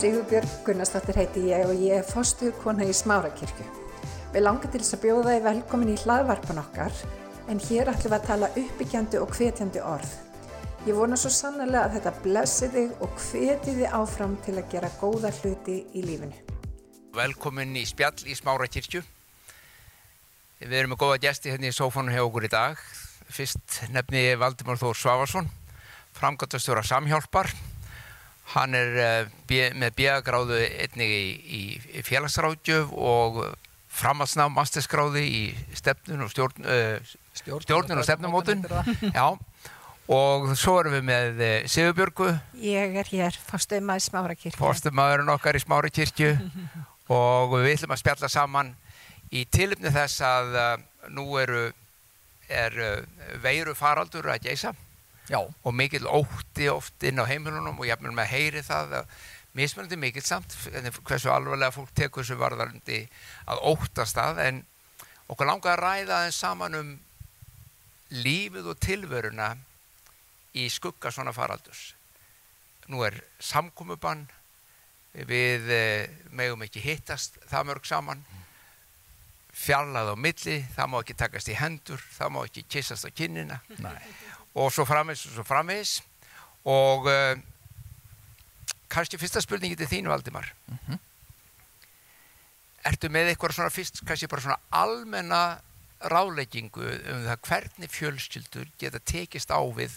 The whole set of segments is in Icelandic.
Sigurbjörg Gunnarsdóttir heiti ég og ég er fostuð kona í Smárakirkju. Við langar til þess að bjóða þið velkomin í hlaðvarpan okkar en hér ætlum við að tala uppbyggjandi og hvetjandi orð. Ég vona svo sannlega að þetta blessi þig og hveti þið áfram til að gera góða hluti í lífinu. Velkomin í spjall í Smárakirkju. Við erum með góða gæsti hérna í sófánu hjá okkur í dag. Fyrst nefni Valdimár Þór Svavarsson, framgöndastjóra Samhjálpar Hann er uh, með bíagráðu einnig í, í félagsráðgjöf og framhalsnám masterskráði í stefnun og stjórn, uh, stjórnun og stefnumótun. Já, og svo erum við með uh, Sigurbjörgu. Ég er hér, fórstumæður Smárakirkju. Fórstumæðurinn okkar í Smárakirkju og við ætlum að spjalla saman í tilumni þess að nú eru er, veiru faraldur að geysa Já. og mikil ótti oft inn á heimilunum og ég hef með að heyri það að mismunandi mikil samt hversu alvarlega fólk tekur þessu varðarandi að óttast það en okkur langar að ræða þess saman um lífið og tilveruna í skugga svona faraldurs. Nú er samkúmubann við eh, megum ekki hittast það mörg saman. Fjallað á milli, það má ekki takast í hendur það má ekki kissast á kinnina. Nei og svo framins og svo framins og uh, kannski fyrsta spurningi til þínu Valdimar. Mm -hmm. ertu með eitthvað svona fyrst kannski bara svona almenna ráleggingu um það hvernig fjölskyldur geta tekist á við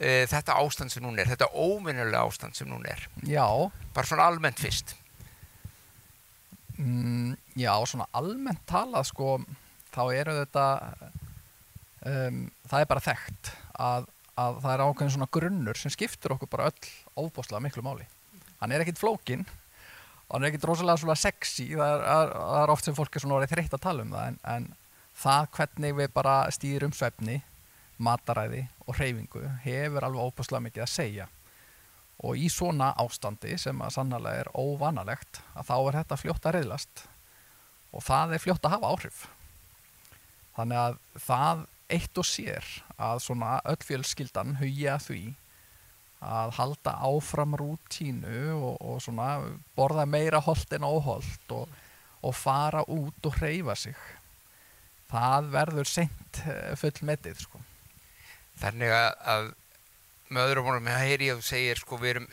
uh, þetta ástand sem hún er þetta óminnulega ástand sem hún er? Já. Bara svona almennt fyrst. Mm, Já, svona almennt talað sko þá eru þetta um, það er bara þekkt að, að það er ákveðin svona grunnur sem skiptur okkur bara öll óbúslega miklu máli. Hann er ekkit flókin og hann er ekkit rosalega svona sexy, það er, það er oft sem fólk er svona orðið þreytt að tala um það en, en það hvernig við bara stýrum svefni, mataræði og hreyfingu hefur alveg óbúslega mikið að segja. Og í svona ástandi sem að sannlega er óvanalegt að þá er þetta fljótt að reyðlast og það er fljótt að hafa áhrif. Þannig að það eitt og sér að svona öll fjölskyldan hugja því að halda áfram rútínu og, og svona borða meira hold en óhold og, og fara út og hreyfa sig það verður sent eh, full metið sko. Þannig að, að með öðrum vonum með að heyri og segir sko erum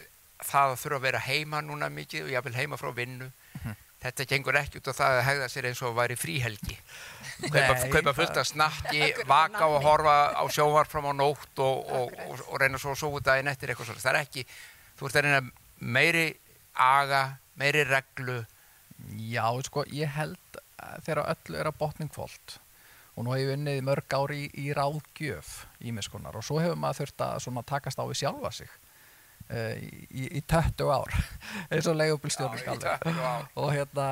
það að þurfa að vera heima núna mikið og ég vil heima frá vinnu. Þetta gengur ekki út á það að hegða sér eins og væri fríhelgi kaupa, kaupa fullt af snakki, vaka og horfa á sjóvar fram á nótt og, og, og, og reyna svo að sóa daginn eftir eitthvað svona. Það er ekki, þú ert að reyna meiri aga, meiri reglu. Já, sko, ég held þegar öllu er að botningfólt og nú hefur við unnið mörg ári í, í ráðgjöf ímiðskonar og svo hefur maður þurft að takast á við sjálfa sig í, í 20 ár eins og leigubílstjórnum og hérna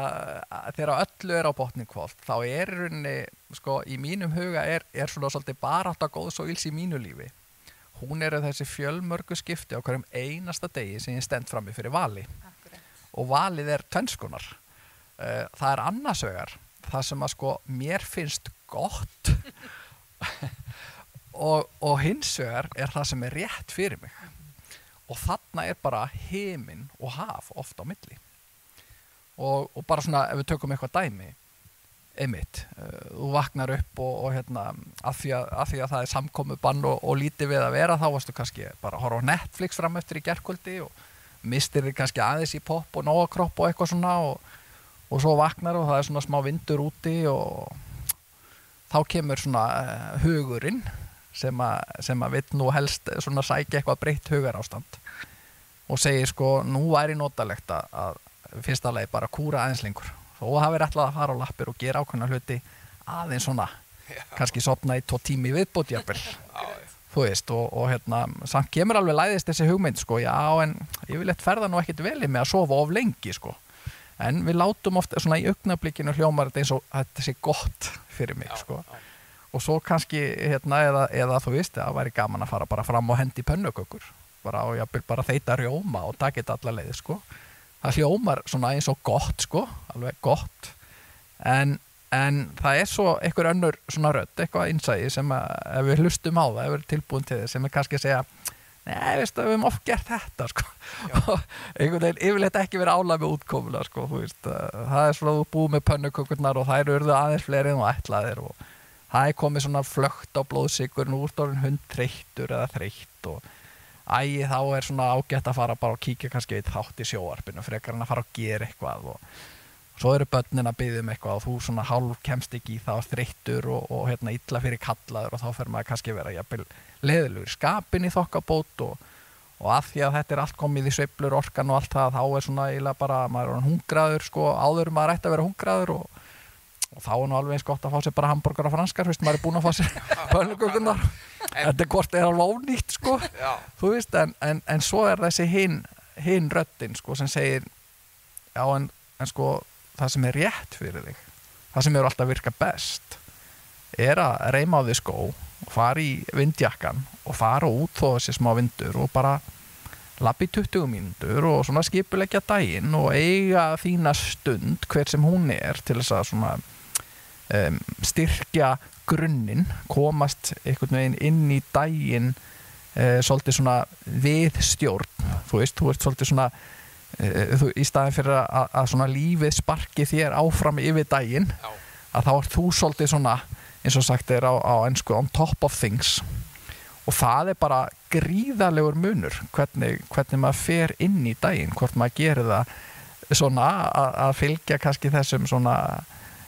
þegar öllu er á botningkvólt þá er rauninni sko í mínum huga er, er svona svolítið bara alltaf góðs og vils í mínu lífi. Hún eru þessi fjölmörgu skipti á hverjum einasta degi sem ég stend fram í fyrir vali. Akkurat. og valið er tönnskunar uh, það er annarsögar það sem að sko mér finnst gott og, og hinsögar er það sem er rétt fyrir mig og þarna er bara heiminn og haf ofta á milli. Og, og bara svona ef við tökum eitthvað dæmi einmitt, uh, þú vaknar upp og, og hérna að því að, að því að það er samkomi bann og, og lítið við að vera þá varstu kannski bara að horfa á Netflix fram eftir í gerðkvöldi og mistir þig kannski aðeins í pop og nógakropp og eitthvað svona og svo vaknar og það er svona smá vindur úti og þá kemur svona uh, hugurinn sem að, vill nú helst svona sækja eitthvað breytt hugar ástand og segir sko nú væri notalegt að, að fyrsta lagi bara kúra aðeins lengur. Og það verður alltaf að fara á lappir og gera ákveðna hluti aðeins svona. Já. kannski sopna í tó tími viðbúti þú veist og, og hérna samt kemur alveg læðist þessi hugmynd sko. Já en ég vil eitt ferða nú ekkit veli með að sofa of lengi sko. En við látum ofta svona í augnablikkinu hljómar þetta eins og þetta sé gott fyrir mig já, sko. já. Og svo kannski hérna eða, eða þú veist það væri gaman að fara bara fram og hendi pönnukökur. Bara og vil bara þeita rjóma og taka þetta alla leiði sko. Það hljómar svona eins og gott sko. Alveg gott. En, en það er svo einhver önnur svona rödd, eitthvað einsæði sem að ef við hlustum á það, ef við erum tilbúin til þess sem er kannski að segja Nei, veistu, við hefum oft gert þetta sko. og einhvern veginn yfirleitt ekki verið álæg með útkomuna sko, það er svona búið með pönnukökurnar og það eru aðeins fleiri en þú ætlaðir og það er komið svona flögt á blóðsikur nú úr hund þreyttur eða þreytt og ægi þá er svona ágætt að fara bara og kíkja kannski eitt þátt í sjóarpinu frekar en að fara og gera eitthvað og svo eru börnin að byggja um eitthvað og þú svona hálf kemst ekki í það þreyttur og, og hérna illa fyrir kallaður og þá fer maður kannski vera jafnvel leðilegur skapin í þokkabót og, og að því að þetta er allt komið í sveiblur orkan og allt það þá er svona eiginlega bara maður er hungraður sko áður maður ætti að vera hungraður og, og þá er nú alveg eins gott að fá sér bara hambúrgar og franskar fyrst maður er búin að fá sér pönnugökunar þetta hvort er alveg ónýtt sko þú veist en, en, en svo er þessi hinn hin röttin sko sem segir já en, en sko það sem er rétt fyrir þig það sem eru alltaf virka best er að reyma á því skó fara í vindjakkan og fara út þó þessi smá vindur og bara lappi 20 mínútur og svona skipulegja daginn og eiga þína stund hver sem hún er til þess að svona um, styrkja grunninn, komast einhvern veginn inn í daginn uh, svolítið svona viðstjórn, þú veist, þú veist svolítið svona uh, þú, í staðin fyrir að, að svona lífið sparki þér áfram yfir daginn, Já. að þá er þú svolítið svona eins og sagt er á, á ennsku on top of things og það er bara gríðalegur munur hvernig, hvernig maður fer inn í daginn hvort maður gerir það svona að fylgja kannski þessum svona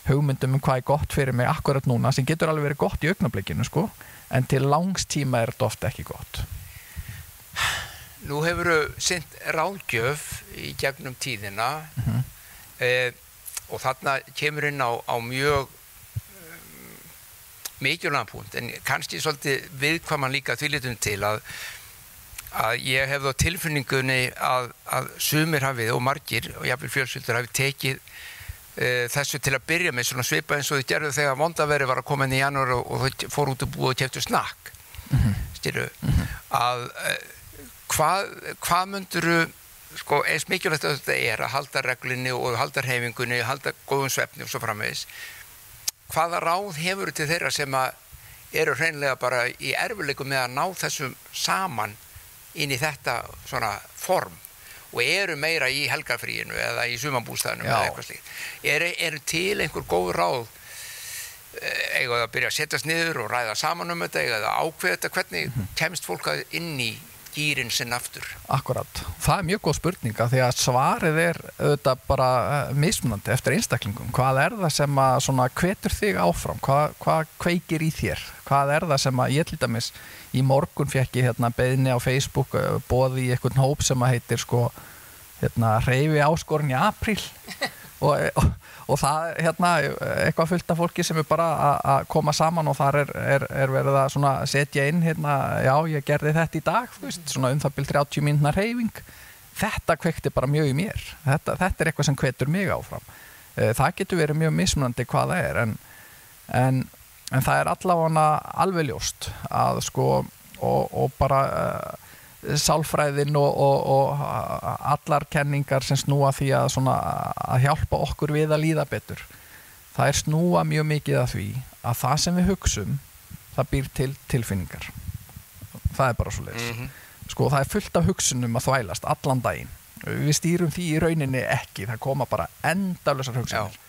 hugmyndum um hvað er gott fyrir mig akkurat núna sem getur alveg verið gott í augnablikinu sko. En til langstíma er þetta ofta ekki gott. Nú hefur þau synd ráðgjöf í gegnum tíðina. Mm -hmm. eh, og þarna kemur inn á, á mjög mikilvægna punkt. En kannski svolítið viðkvaman líka þvílitum til að, að ég hef þá tilfinningunni að, að sumir hafið og margir og jáfnveil fjölsöldur hafið tekið þessu til að byrja með svona svipa eins og þau gerðu þegar vondaveri var að koma inn í janúar og, og þau fór út og búið og kæftu snakk mm -hmm. styru mm -hmm. að hvað, hvað mynduru sko eins mikilvægt að þetta er að halda reglinni og halda reyfingunni, halda góðum svefni og svo framvegis hvaða ráð hefur til þeirra sem eru hreinlega bara í erfuleikum með að ná þessum saman inn í þetta svona form og eru meira í helgafríinu eða í sumambústæðinu eða eitthvað slíkt. Eru er til einhver góð ráð eða að byrja að setjast niður og ræða saman um þetta eða ákveða þetta, hvernig mm -hmm. kemst fólk inn í gýrin sinn aftur? Akkurat, það er mjög góð spurninga því að svarið er auðvitað bara eh, mismunandi eftir einstaklingum. Hvað er það sem að svona hvetur þig áfram? Hvað, hvað kveikir í þér? Hvað er það sem að ég lítið mis í morgun fekk ég hérna beðni á Facebook eh, bóði í einhvern hóp sem að heitir sko hérna reyfi áskorun í april og, og og það er hérna eitthvað fullt af fólki sem er bara að koma saman og þar er, er, er verið að setja inn hérna, já ég gerði þetta í dag veist, svona um það byrj 30 mínuna reyfing þetta kvekti bara mjög í mér. Þetta, þetta er eitthvað sem kvetur mig áfram. Eh, það getur verið mjög mismunandi hvað það er en, en, en það er allavega alveg ljóst að sko og, og bara uh, sálfræðin og, og, og allar kenningar sem snúa því að, svona, að hjálpa okkur við að líða betur það er snúa mjög mikið af því að það sem við hugsum það býr til tilfinningar. Það er bara svo leiðis mm -hmm. sko það er fullt af hugsunum að þvælast allan daginn. Við stýrum því í rauninni ekki. Það koma bara endalösar hugsunir Já.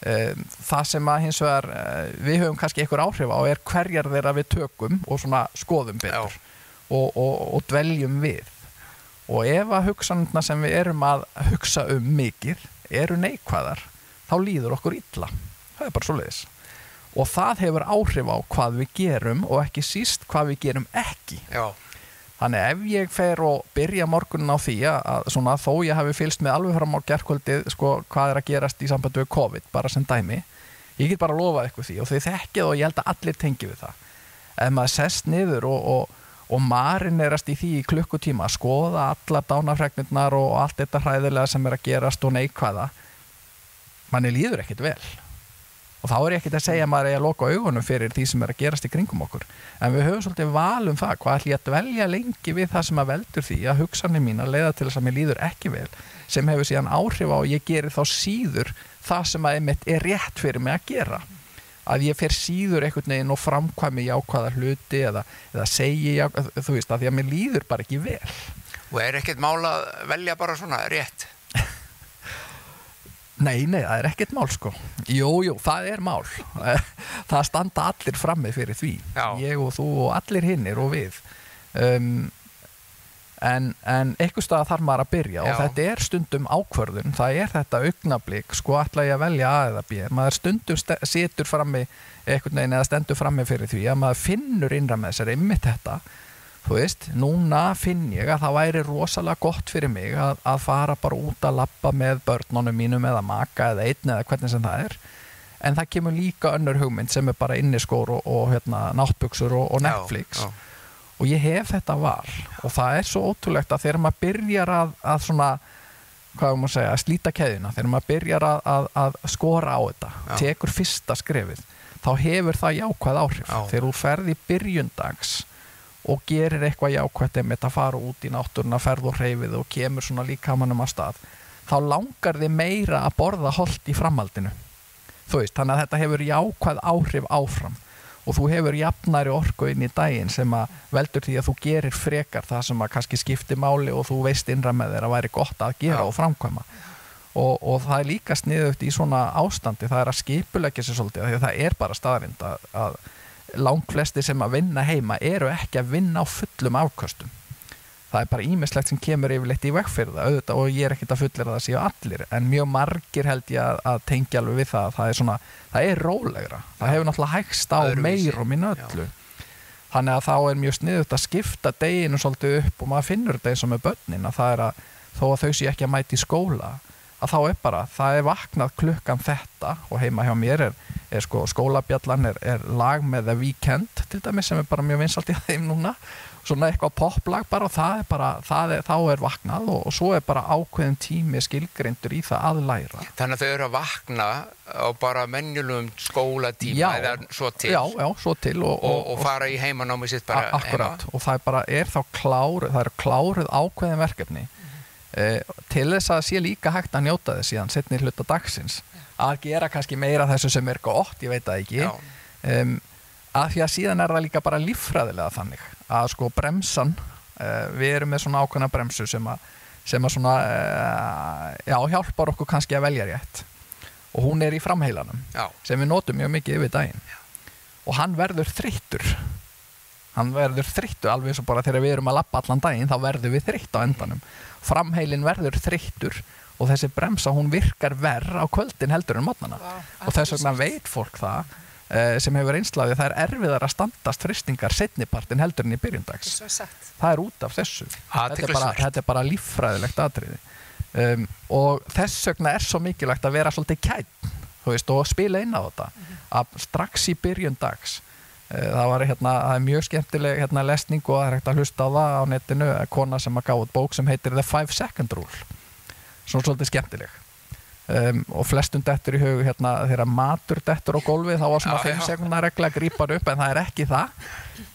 Það sem að hins vegar eh, við höfum kannski einhver áhrif á er hverjar þeirra við tökum og svona skoðum betur og, og, og dveljum við. Og ef að hugsanuna sem við erum að hugsa um mikið eru neikvæðar þá líður okkur illa. Það er bara svo leiðis og það hefur áhrif á hvað við gerum og ekki síst hvað við gerum ekki. Já. Þannig ef ég fer og byrja morgunin á því að svona, þó ég hafi fylst með alveg fram á gerðkvöldið sko, hvað er að gerast í samband við COVID bara sem dæmi ég get bara að lofa eitthvað því og þau þekkið og ég held að allir tengi við það. Ef maður sest niður og, og og marinerast í því í klukkutíma að skoða alla dánafregnirnar og allt þetta hræðilega sem er að gerast og neikvæða manni líður ekkit vel og þá er ég ekkit að segja að maður er að loka augunum fyrir því sem er að gerast í kringum okkur. En við höfum svolítið valum það hvað ætlum ég að velja lengi við það sem að veldur því að hugsanir mín að leiða til þess að mér líður ekki vel sem hefur síðan áhrif á og ég gerir þá síður það sem að einmitt er rétt fyrir mig að gera. Að ég fer síður einhvern veginn og framkvæmi jákvæða hluti eða, eða segi jákvæða, þú veist að því að mér líður bara ekki vel. Og er ekkert mál að velja bara svona rétt? Nei, nei, það er ekkert mál sko. Jú, jú, það er mál. Það standa allir frammi fyrir því. Já. Ég og þú og allir hinnir og við. Um, En, en einhver stað þarf maður að byrja Já. og þetta er stundum ákvörðun. Það er þetta augnablík, sko ætla ég að velja A eða B, maður stundum situr frammi einhvern veginn eða stendur frammi fyrir því að maður finnur innra með sér einmitt þetta, þú veist núna finn ég að það væri rosalega gott fyrir mig að, að fara bara út að lappa með börnunum mínum eða maka eða einn eða hvernig sem það er. En það kemur líka önnur hugmynd sem er bara inniskór og, og hérna, náttbuksur og, og Netflix. Já, já. og ég hef þetta val. Og það er svo ótrúlegt að þegar maður byrjar að, að svona hvað maður segja, að slíta keðina þegar maður byrjar að, að, að skora á þetta Já. tekur fyrsta skrefið þá hefur það jákvæð áhrif. Þegar þú ferð í byrjundags og gerir eitthvað jákvætt einmitt að fara út í náttúruna, ferð og hreyfið og kemur svona líkamannum að stað þá langar þið meira að borða holt í framhaldinu. Veist, þannig að þetta hefur jákvæð áhrif áfram og þú hefur jafnari orku inn í daginn sem að veldur því að þú gerir frekar það sem að kannski skipti máli og þú veist innra með þér að væri gott að gera og framkvæma. Og, og það er líka sniðugt í svona ástandi það er að skipulegja sér svolítið því að það er bara staðrind að, að langflesti sem að vinna heima eru ekki að vinna á fullum afkostum það er bara ímislegt sem kemur yfirleitt í vegfyrða auðvitað og ég er ekkert að fullera það séu allir en mjög margir held ég að, að tengja alveg við það að það er svona, það er rólegra. Það hefur náttúrulega hægst á meir og minna öllu þannig að þá er mjög sniðut að skipta deginu svolítið upp og maður finnur þetta eins og með börnin að það er að þó að þau sé ekki að mæti í skóla að þá er bara, það er vaknað klukkan þetta og heima hjá mér er, er sko skólabjallan er, er lag með The Weeknd til dæmis sem er bara mjög vinsalt í þeim núna. Svona eitthvað poplag bara og það er bara, það er, þá er vaknað og, og svo er bara ákveðin tími skilgreindur í það að læra. Þannig að þau eru að vakna á bara menjulegum skólatíma Já. eða svo til. Já, já, svo til og, og, og fara í heimanámi sitt bara Akkurat, og það er bara, er þá kláruð það eru kláruð ákveðin verkefni til þess að sé líka hægt að njóta þess síðan setni hluta dagsins. Að gera kannski meira þessu sem er gott, ég veit það ekki. Já. um, að því að síðan er það líka bara líffræðilega þannig að sko bremsan uh, við erum með svona ákveðna bremsu sem að, sem að svona uh, já, hjálpar okkur kannski að velja rétt. Og hún er í framheilanum Já. sem við notum mjög mikið yfir daginn. Og hann verður þreyttur hann verður þreyttur alveg eins og bara þegar við erum að lappa allan daginn þá verður við þreytt á endanum. Framheilin verður þreyttur og þessi bremsa hún virkar verð á kvöldin heldur en mótnana Vá, og þess vegna veit fólk það uh, sem hefur einslaði það er erfiðar að standast fristingar setnipartin heldur en í byrjundags það er út af þessu. Þetta er, bara, þetta er bara líffræðilegt atriði. Um, og þess vegna er svo mikilvægt að vera svolítið kætt og spila inn á þetta. Að strax í byrjun dags uh, það var hérna, það er mjög skemmtileg hérna, lesning og það er hægt að hlusta á það á netinu, eh, kona sem að gáða út bók sem heitir The Five Second Rule. Svona svolítið skemmtileg. Um, og flestum dettur í hug hérna, þegar matur dettur á gólfið þá var svona Já, 5 já. sekundar regla að grípa upp en það er ekki það.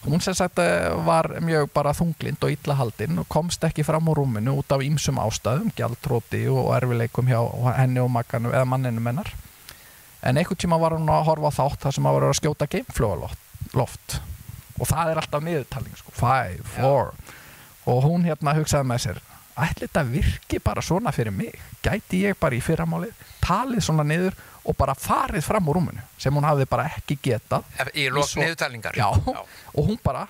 Hún sem sagt eh, var mjög bara þunglind og illa haldin og komst ekki fram úr rúminu út af ýmsum ástæðum gjaldróti og erfileikum hjá henni og makkanum eða manninu mennar en einhvern tíma var hún að horfa þátt þar sem að vera að skjóta geimflugaloft loft. og það er alltaf niðurtaling sko. five, four. Og hún hérna hugsaði með sér ætli þetta virki bara svona fyrir mig? Gæti ég bara í fyrramálið talið svona niður og bara farið fram úr rúminu? Sem hún hafði bara ekki getað. Í niðurtalingar Já, og hún bara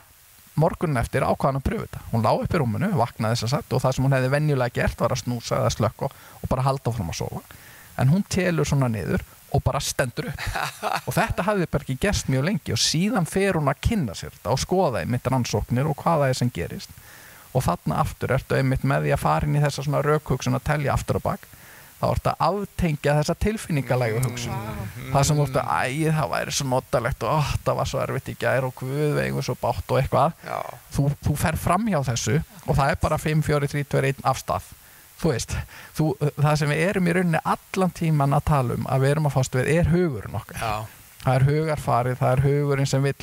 morgunin eftir ákvaðan að pröfu þetta. Hún lá upp í rúminu, vaknaði þess að sagt og það sem hún hefði venjulega gert var að snúsa eða slökka og bara halda fram að sofa. En hún telur svona niður og bara stendur upp. Og þetta hafði bara ekki gerst mjög lengi og síðan fer hún að kynna sér þetta og skoða einmitt rannsóknir og hvað það er sem gerist. Og þarna aftur ertu einmitt með því að fara inn í þessa svona raukhugsun að telja aftur og bak. Þá ertu að aftengja þessa tilfinningalegu hugsun. Það sem ertu, æ, það væri svo notalegt og ó, það var svo erfitt í gær og guð veigur svo bátt og eitthvað. Já. þú, þú fer fram hjá þessu og það er bara 5, 4, 3, 2, 1 afstað þú veist, þú, það sem við erum í rauninni allan tíman að tala um að við erum að fást við er hugurinn okkar Já. það er hugarfarið, það er hugurinn sem vil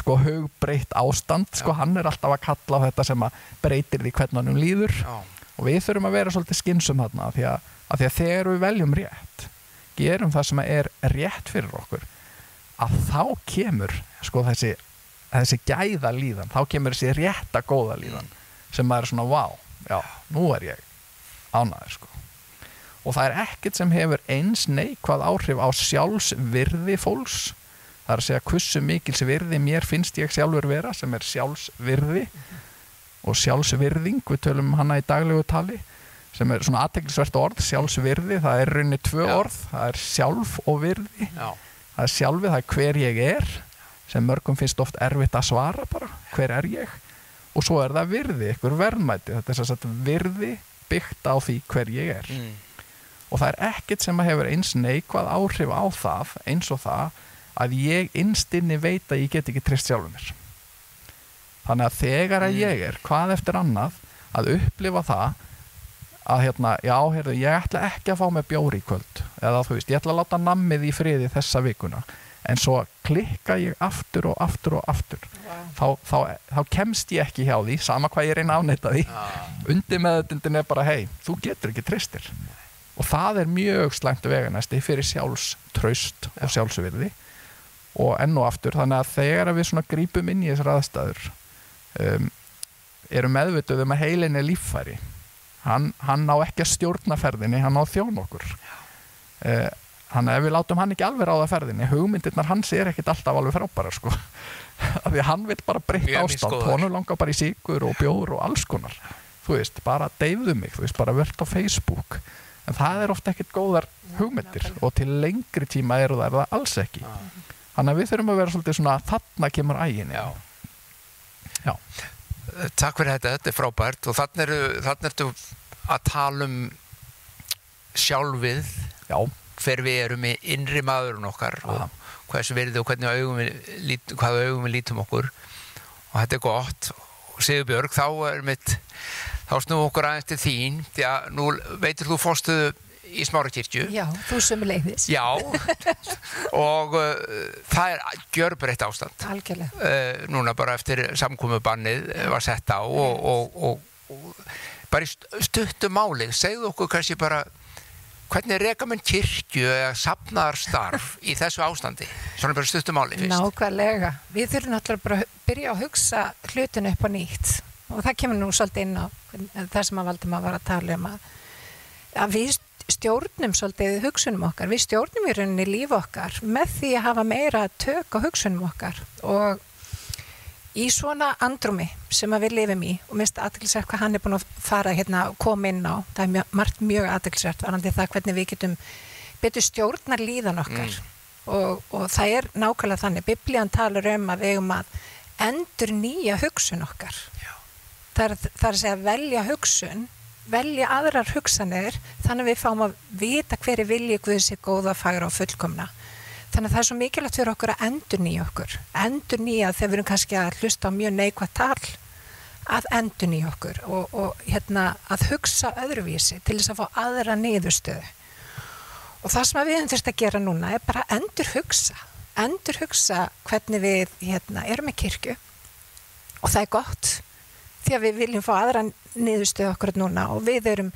sko hugbreytt ástand sko hann er alltaf að kalla á þetta sem að breytir því hvernig hann líður Já. og við þurfum að vera svolítið skynsum þarna af því því að þegar við veljum rétt gerum það sem er rétt fyrir okkur að þá kemur sko þessi, þessi gæða líðan þá kemur þessi rétta góða líðan sem maður er svona, wow, já, nú er ég ánæður sko. Og það er ekkert sem hefur eins neikvað áhrif á sjálfsvirði fólks. Það er að segja hversu mikils virði mér finnst ég sjálfur vera sem er sjálfsvirði og sjálfsvirðing, við tölum hana í daglegu tali sem er svona aðteglisvert orð, sjálfsvirði. Það er rauninni tvö Já. orð, það er sjálf og virði. Já. það er sjálfið, það er hver ég er sem mörgum finnst oft erfitt að svara bara, hver er ég? Og svo er það virði, einhver verðmæti. Þetta er þess að virði byggt á því hver ég er mm. og það er ekkert sem að hefur eins neikvað áhrif á það eins og það að ég innstinni veit að ég get ekki trist sjálfur mér þannig að þegar að mm. ég er hvað eftir annað að upplifa það að hérna, já, heyrðu, ég ætla ekki að fá mig bjóri í kvöld eða þú veist, ég ætla að láta nammið í friði þessa vikuna en svo klikka ég aftur og aftur og aftur. Wow. þá, þá, þá kemst ég ekki hjá því sama hvað ég reyna að afneita því. Ah. undir meðutundin er bara, hei, þú getur ekki tristir og það er mjög slæmt veganæsti fyrir sjálfströst og sjálfsverði og enn og aftur, þannig að þegar við svona grípum inn í þessar aðstæður um, eru meðvituð um að heilin er líffæri. Hann, hann á ekki að stjórna ferðinni hann á þjón okkur. Uh, hann ef við látum hann ekki alveg ráða ferðinni hugmyndirnar hans er ekkit alltaf alveg frábæra sko. Af því hann vil bara breytta ástand. honum langar bara í síkur og bjóður og alls konar. Þú veist, bara deyfðu mig þú veist, bara verðt á Facebook. En það er ofta ekkit góðar hugmyndir og til lengri tíma eru það, er það alls ekki. Þannig að við þurfum að vera svolítið svona þarna kemur ægin já. Já. Takk fyrir þetta, þetta er frábært. Og þannig eru, þannig ertu að tala um sjálfið. Já. Hver við erum í innri maðurinn okkar Aha. og hversu verði og hvernig augum við, hvaða augum við lítum okkur. Og þetta er gott. Og Sigur Björg, þá er mitt þá snú okkur aðeins til þín því að nú veitur þú fórstuðu í Smárakirkju Já, þú sem leiðis Já, og uh, það er gjörbreytt ástand. Algjörlega. Uh, Núna bara eftir samkómubannið var sett á og, og, og, og bara í stuttu máli segðu okkur kannski bara hvernig reyka mann kirkju eða sapnaðarstarf í þessu ástandi? Svona bara stuttu máli fyrst. Nákvæmlega, við þurfum náttúrulega bara að byrja að hugsa hlutinu upp á nýtt. Og það kemur nú svolítið inn á það sem að valdum að vara að tala um að, að við stjórnum svolítið hugsunum okkar, við stjórnum í rauninni líf okkar með því að hafa meira tök á hugsunum okkar. Og í svona andrumi sem við lifum í. Og minnst aðtilsvært hvað hann er búin að fara hérna koma inn á, það er mjög, margt mjög aðtilsvært varandi það hvernig við getum betur stjórnar líðan okkar. Mm. og, og það er nákvæmlega þannig, biblíðan talar um að við um að endur nýja hugsun okkar. Það er, það er að segja velja hugsun velja aðrar hugsanir þannig að við fáum að vita hverju vilji Guðs er góða, fagra og fullkomna þannig að það er svo mikilvægt fyrir okkur að endur nýja okkur. Endur nýja þegar við erum kannski að hlusta á mjög neikvægt tal. Að endur nýja okkur og, og hérna, að hugsa öðruvísi til þess að fá aðra niðurstöðu. Og það sem við höfum þurft að gera núna er bara endur hugsa endur hugsa hvernig við hérna, erum með kirkju. Og það er gott því að við viljum fá aðra niðurstöðu okkur núna og við erum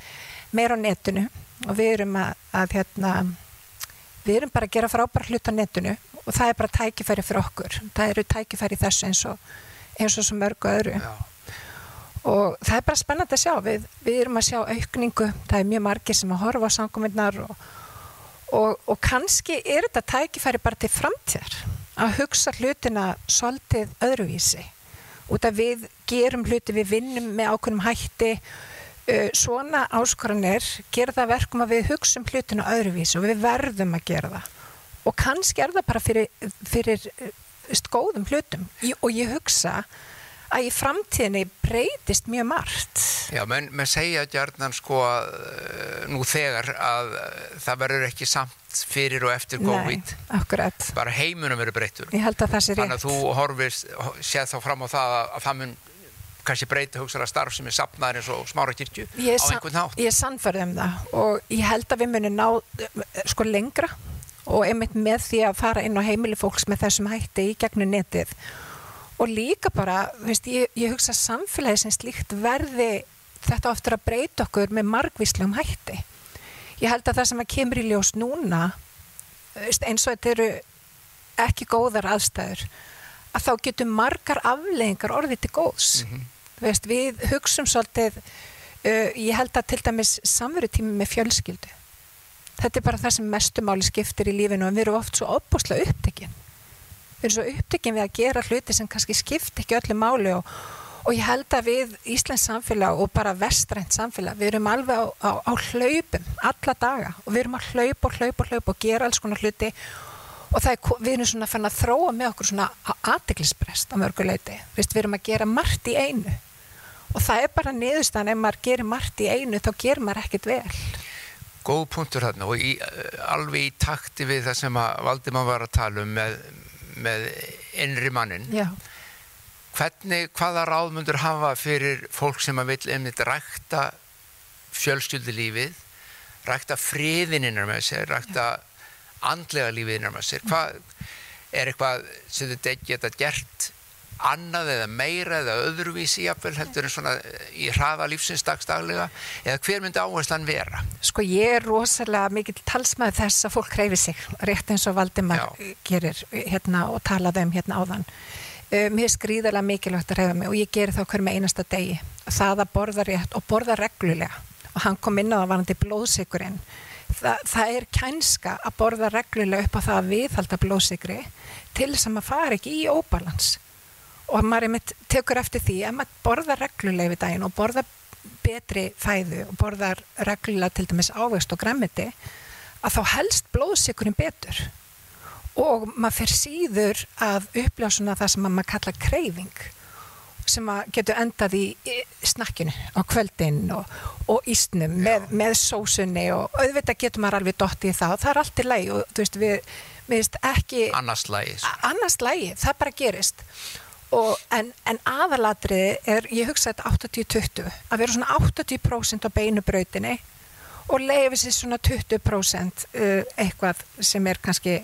meira á netinu og við erum að, að hérna, við erum bara að gera frábæra hlut á netinu og það er bara tækifæri fyrir okkur. Það eru tækifæri þessu eins og eins og svo mörgu öðru. Já. og það er bara spennandi að sjá. Við, við erum að sjá aukningu. Það er mjög margir sem að horfa á sanguminnar og, og, og kannski er þetta tækifæri bara til framtíðar að hugsa hlutina svolítið öðruvísi. Út af við gerum hluti, við vinnum með ákveðnum hætti svona áskoranir gera það verkum að við hugsaum hlutinu öðruvís og við verðum að gera það. Og kannski er það bara fyrir, fyrir uh, góðum hlutum. Og ég hugsa að í framtíðinni breytist mjög margt. Já, menn með segja gjarnan sko að uh, nú þegar að það verður ekki samt fyrir og eftir COVID. Nei, akkurat. Bara heimunum verður breytur Ég held að það sé rétt Þannig að þú horfist, séð þá fram á það að það mun kannski breyta hugsaðar starf sem er sapnaður eins og smára kirkju á einhvern nátt Ég er sannferð um það og ég held að við munum ná sko lengra og einmitt með því að fara inn á heimili fólks með þessum hætti í gegnum netið og líka bara, veist, ég, ég hugsa samfélagi sem slíkt verði þetta oftur að breyta okkur með margvíslegum hætti. Ég held að það sem að kemur í ljós núna, veist, eins og þetta eru ekki góðar aðstæður að þá getur margar afleggingar orðið til góðs mm -hmm. Veist, við hugsum svolítið uh, ég held að til dæmis samverutími með fjölskyldu. Þetta er bara það sem mestumáli skiptir í lífinu og við erum oft svo opbúslega upptekinn við erum svo upptekinn við að gera hluti sem kannski skipt ekki öllu máli og, og ég held að við Íslands samfélag og bara vestrænt samfélag við erum alveg á, á, á hlaupum alla daga og við erum að hlaupa og hlaupa og hlaupa og gera alls konar hluti og er, við erum svona fann að þróa með okkur svona aðdeglisprest á mörguleiti við erum að gera margt í einu og það er bara niðurstaðan ef maður gerir margt í einu þá gerir maður ekkit vel. Góð punktur þarna og í, alveg í takti við það sem að Valdimar var að tala um með, með innri mannin Já. hvernig, hvaða ráðmundur hafa fyrir fólk sem að vil einmitt rækta fjölskyldilífið rækta friðininnar með sér rækta andlega lífið innan maður sér? Hvað er eitthvað sem þetta geta gert annað eða meira eða öðruvísi jafnvel heldur en svona í hraða lífsins dagstaglega eða hver myndi áherslan vera? Sko ég er rosalega mikil talsmaður þess að fólk reyfi sig rétt eins og Valdimar Já. gerir hérna og talaði um hérna áðan. Um, mér er skrýðarlega mikilvægt að reyfa mig og ég gerir það okkur með einasta degi. Það að borða rétt og borða reglulega. Og hann kom inn á það varandi blóðsikurinn það, það er kænska að borða reglulega upp á það að viðhalda blóðsigri til þess að fari ekki í óbalans og maður er mitt tekur eftir því að maður borða reglulega við daginn og borða betri fæðu og borða reglulega til dæmis ávegst og græmiti að þá helst blóðsikurinn betur. Og maður fyrir síður að uppljá svona það sem maður kalla kreyfing sem getur endað í snakkinu á kvöldin og, og ísnum með, með sósunni og auðvitað getur maður alveg dótt í það og það er allt í lægi og þú veist við, við veist ekki annars lægi, annars lægi það bara gerist og, en, en aðalatriði er ég hugsa þetta 80-20 að vera svona 80% á beinubrautinni og leiði sér svona 20% uh, eitthvað sem er kannski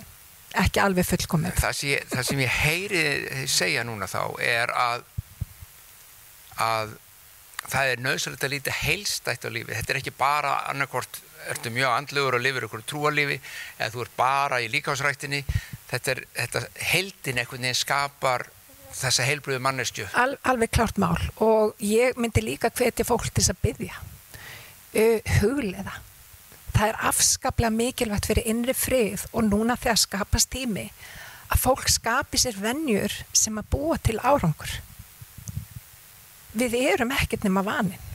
ekki alveg fullkomið það það sem ég heyri segja núna þá er að að það er nöðsverðilegt að líta heilstætt á lífi. Þetta er ekki bara annarkort, ertu mjög andlugur og lifir ykkur trúalífi eða þú er bara í líkásræktinni. Þetta, þetta heildin einhvern veginn skapar þessa heilbröðu mannestju. Al, alveg klart mál og ég myndi líka hvetja fólk til þess að byggja. Uh, huglega. Það er afskaplega mikilvægt fyrir innri frið og núna þegar skapast tími að fólk skapi sér vennjur sem að búa til árangur við erum ekkert nema vanin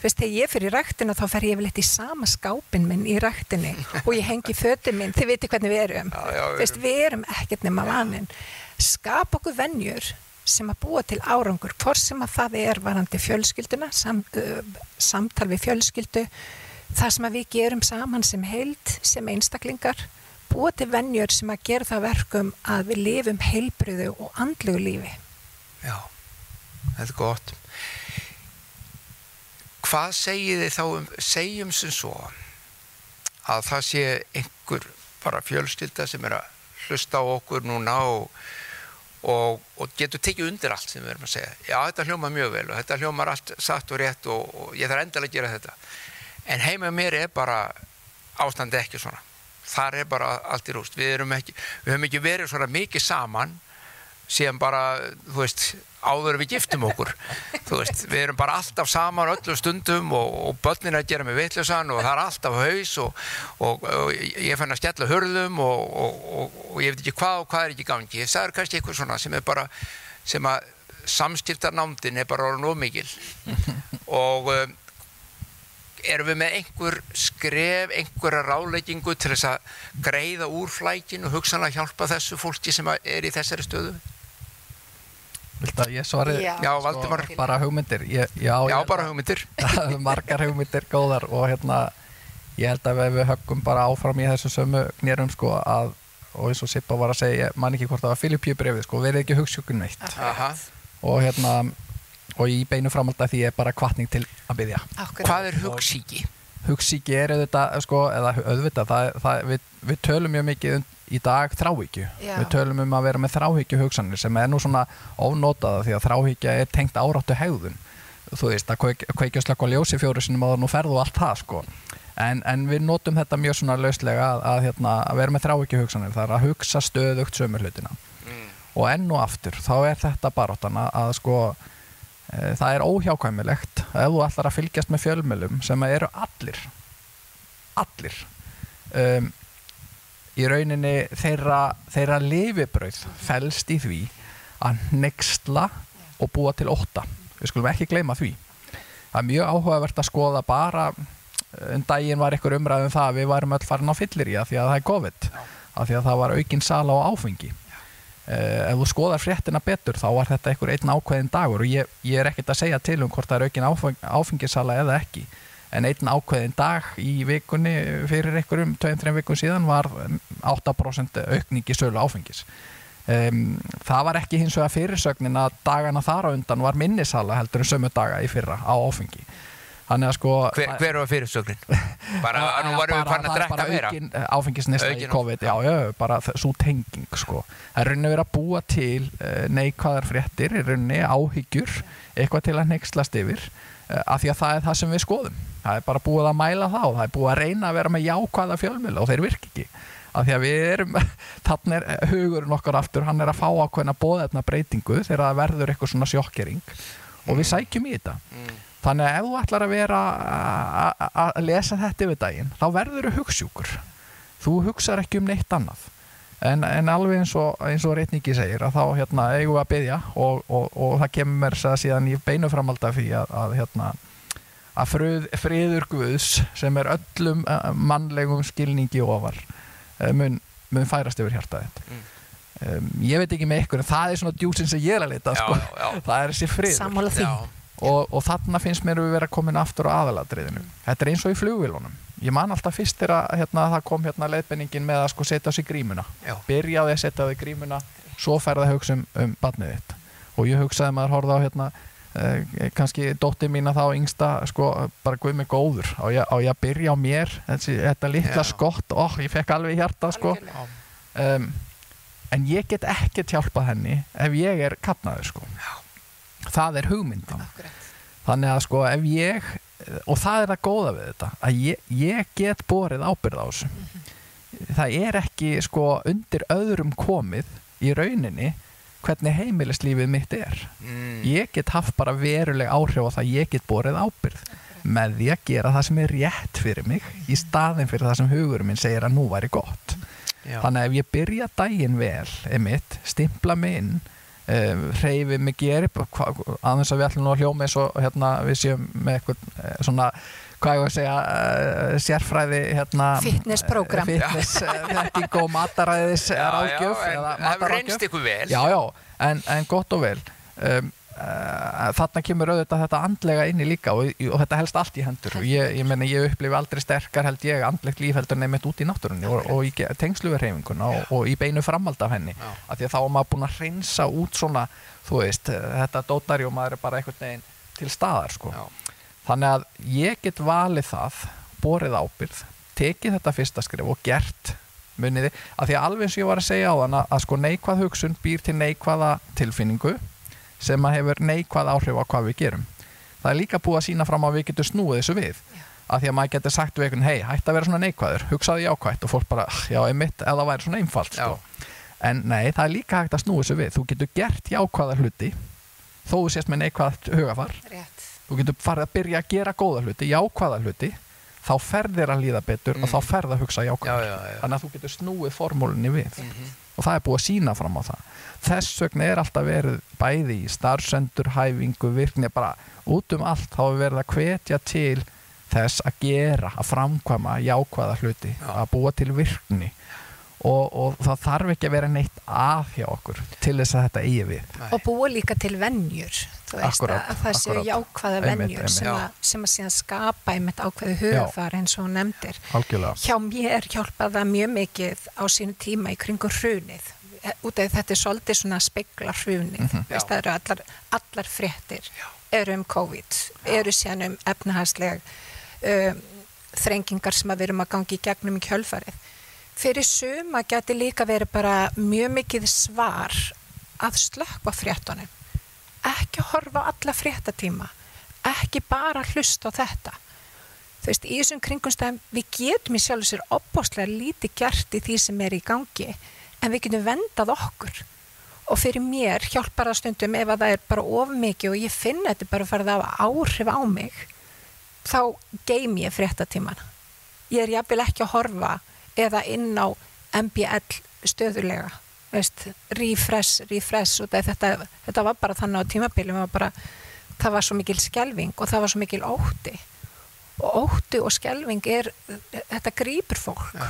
Veist, þegar ég fyrir rættina þá fer ég vel eitt í sama skápin minn í rættinni og ég hengi fötum minn, þið viti hvernig við erum já, já, Veist, við erum ekkert nema vanin skap okkur vennjur sem að búa til árangur hvort sem að það er varandi fjölskylduna sam, uh, samtal við fjölskyldu það sem að við gerum saman sem heild, sem einstaklingar búa til vennjur sem að gera það verkum að við lifum heilbriðu og andlugu lífi. Já, þetta er gott. Hvað segið þið þá um, segjum sem svo að það sé einhver bara fjölstylda sem er að hlusta á okkur núna og, og, og getur tekið undir allt sem við erum að segja. Já, þetta hljóma mjög vel og þetta hljómar allt satt og rétt og, og ég þarf endalega að gera þetta. En heima mér er bara ástandi ekki svona. Þar er bara allt í rúst. Við, ekki, við höfum ekki verið svona mikið saman síðan bara, þú veist, áður við giftum okkur. Veist, við erum bara alltaf saman öllum stundum og, og börnin að gera með vittlusan og það er alltaf haus og, og, og ég fann að skella hörðum og ég veit ekki hvað og hvað er ekki gangi. Það er kannski eitthvað svona sem er bara sem að samskiptarnámdin er bara orðin ómikil og um, erum við með einhver skref, einhverja ráleggingu til þess að greiða úr flækin og hugsanlega hjálpa þessu fólki sem er í þessari stöðu Vildu að ég svari? Já, já Valdimar sko, Bara hugmyndir. Ég, Já, já ég, bara hugmyndir. Margar hugmyndir góðar og hérna ég held að við höggum bara áfram í þessu sömu nýrum sko að og eins og Sippa var að segja, ég man ekki hvort það var Filippi brefið sko, verið ekki hugssjókun neitt. Aha. og hérna og í beinu framhalda því er bara kvartning til að byggja Hvað er hugssíki? Hugssíki er auðvitað, sko, eða auðvitað það, það, við, við tölum mjög mikið um í dag þráhyggju. Við tölum um að vera með þráhyggju hugsanir sem er nú svona ónótaða því að þráhyggja er tengt áráttu hegðun. Þú veist, að kveikja slakka ljósi fjóru sinum að það nú ferðu og allt það sko. en, en við notum þetta mjög svona lauslega að, að, hérna, að vera með þrá ekki hugsanir það er að hugsa stöðugt sömur hlutina mm. og enn og aftur þá er þetta baróttan að sko e, það er óhjákvæmilegt ef þú ætlar að fylgjast með fjölmjölum sem eru allir allir um, í rauninni þeirra, þeirra lifibrauð fælst í því að nextla og búa til óta við skulum ekki gleyma því. Það er mjög áhugavert að skoða bara en daginn var ykkur umræðum það að við varum öll farin á fyllir í að því að það er COVID að því að það var aukinn sala á áfengi ef þú skoðar fréttina betur þá var þetta einhver einn ákveðin dagur og ég, ég er ekkert að segja til um hvort það er aukinn áfeng, áfengisala eða ekki. En einn ákveðin dag í vikunni fyrir einhverjum 2-3 vikun síðan var 8% aukning í sölu áfengis. Um, það var ekki hins vegar fyrirsögnin að dagana þar á undan var minnisala heldur en sömu daga í fyrra á áfengi sko... Hver, hver var fyrirsögnin? Bara, nú varum við farin að drekka meira. Áfengisnesta í COVID, já, já, bara svo tenging, sko. Það er rauninni verið að búa til uh, neikvæðar fréttir, rauninni áhyggjur, eitthvað til að nexlast yfir, uh, af því að það er það sem við skoðum. Það er bara búið að mæla það og það er búið að reyna að vera með jákvæða fjölmjöla og þeir virk ekki. Af því að við erum, þannig er hugurinn okkar aftur, hann er að fá ákveðna bóðefna breytingu þegar það verður eitthvað svona sjokkering og við sækjum í þetta. Mm. Þannig að ef þú ætlar að vera að lesa þetta yfir daginn, þá verður þú hugssjúkur. Þú hugsaður ekki um neitt annað. En, en alveg eins og, og reytningi segir að þá hérna, eigum við að byggja og, og, og það kemur mér síðan í beinu framhalda fyrir að, að, hérna, að fröð, friður Guðs sem er öllum eh, mannlegum skilningi ofar eh, mun, mun færast yfir hjartaðið. Mm. Um, ég veit ekki með ykkur en það er svona djúsin sem ég er að leta sko. það er þessi friður. Sammála því. Og, og þarna finnst mér við vera komin aftur á aðaladriðinu. Þetta er eins og í flugvílunum. Ég man alltaf fyrst þegar hérna, það kom hérna leiðbenningin með að sko setja þessi grímuna. Já. Byrjaði að setja í grímuna, svo ferði að hugsa um, um badnið þitt. Og ég hugsaði maður horfði á hérna, eh, kannski dóttið mína þá yngsta, sko, bara guð mig góður. Á ég, að byrja á mér, þessi, þetta litla Já. skott, óh, ég fekk alveg hjarta, sko. Um, en ég get ekkert hjálpað henni ef ég er kapnaður, sko. Já það er hugmyndin. Þannig að sko ef ég og það er að góða við þetta að ég, ég get borið ábyrð á þessu. Mm -hmm. það er ekki sko undir öðrum komið í rauninni hvernig heimilislífið mitt er. Mm. ég get haft bara veruleg áhrif á það ég get borið ábyrð með því að gera það sem er rétt fyrir mig í staðin fyrir það sem hugurum minn segir að nú væri gott. Já. þannig að ef ég byrja daginn vel einmitt, stimpla mig inn um, eh, reyfi mig gerip aðeins að við ætlum nú að hljóma eins og hérna, við séum með eitthvað eh, svona hvað ég var að segja uh, sérfræði hérna, fitnessprogram. fitness, þekking og mataræðis ráðgjöf það reynst ykkur vel. Já, já, en, en gott og vel. Um, þarna kemur auðvitað þetta andlega inni líka og, og þetta helst allt í hendur. Og ég, ég, ég upplifi aldrei sterkar held ég andlegt líf heldur nefnitt út í náttúrunni og, og í tengsluverheiminguna og, og í beinu framald af henni. Já. af því að þá er maður búin að hreinsa út svona þú veist, þetta dótari og maður er bara einhvern veginn til staðar sko. þannig að ég get valið það borið ábyrð, tekið þetta fyrsta skrif og gert muniði, af því að alveg eins og ég var að segja á þann að, að sko neikvað hugsun býr til neikvaða tilfinningu sem að hefur neikvæð áhrif á hvað við gerum það er líka búið að sína fram að við getum snúið þessu við já. að því að maður getur sagt við einhvern hei, hætti að vera svona neikvæður, hugsaði jákvægt og fólk bara, já, einmitt, eða væri svona einfalt sko. en nei, það er líka hægt að snúið þessu við þú getur gert jákvæða hluti þó þú sést með neikvæðt hugafar Rétt. þú getur farið að byrja að gera góða hluti jákvæða hluti þá ferðir að líða betur mm. og þá ferð að hugsa jákvæður já, já, þannig að þú getur snúið formúlinni við mm -hmm. Og það er búið að sína fram á það þess vegna er alltaf verið bæði í starfsendur, hæfingu, virkni bara út um allt þá er verið að hvetja til þess að gera, að framkvæma jákvæða hluti, Já. að búa til virkni og, og það þarf ekki að vera neitt að hjá okkur til þess að þetta eigi við. Nei. Og búa líka til vennjur, þú veist akkurat, að það séu jákvæða vennjur sem, sem að síðan skapa einmitt ákveðu hugafar eins og nefndir. Algjörlega. Hjá mér hjálpaða mjög mikið á sínu tíma í kringu hrunið út af þetta er svolítið svona spegla hrunið, mm -hmm. það eru allar, allar fréttir, Já. eru um COVID Já. eru síðan um efnahagsleg um, þrengingar sem að við erum að gangi í gegnum í kjölfarið fyrir suma geti líka verið bara mjög mikið svar að slökka fréttunum. Ekki horfa alla fréttatíma. Ekki bara hlusta á þetta. Þú veist, í þessum kringumstæðum við getum í sjálf og sér opbáslega lítið gert í því sem er í gangi en við getum vendað okkur. Og fyrir mér hjálpar það stundum ef að það er bara of mikið og ég finn þetta bara að fara það á áhrif á mig þá geim ég fréttatíman ég er jafnvel ekki að horfa eða inn á MBL stöðulega veist, refresh, refresh og þetta, þetta var bara þannig á tímabili bara, það var svo mikil skjelving og það var svo mikil ótti og óttu og skelving er þetta grýpur fólk Já.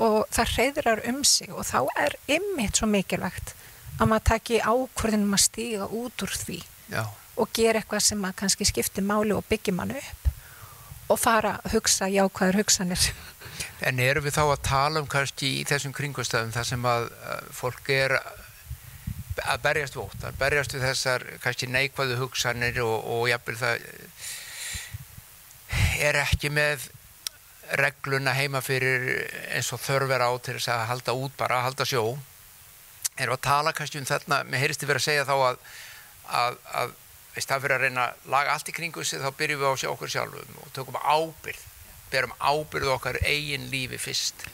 og það hreyðrar um sig og þá er ymmit svo mikilvægt að maður taki ákvörðinum að stíga út úr því Já. og gera eitthvað sem maður kannski skiptir máli og byggja mann upp og fara að hugsa jákvæður hugsanir En eru við þá að tala um kannski í þessum kringustöðum þar sem að fólk er að berjast vótt, að berjast við þessar kannski neikvæðu hugsanir og, og jafnvel það er ekki með regluna heima fyrir eins og þörver á til þess að halda út bara, að halda sjó. Erum að tala kannski um þarna mér heyrist þið verið að segja þá að að, að veist það fyrir að reyna að laga allt í kringu sig þá byrjum við á okkur sjálfum og tökum ábyrð berum ábyrð okkar eigin lífi fyrst.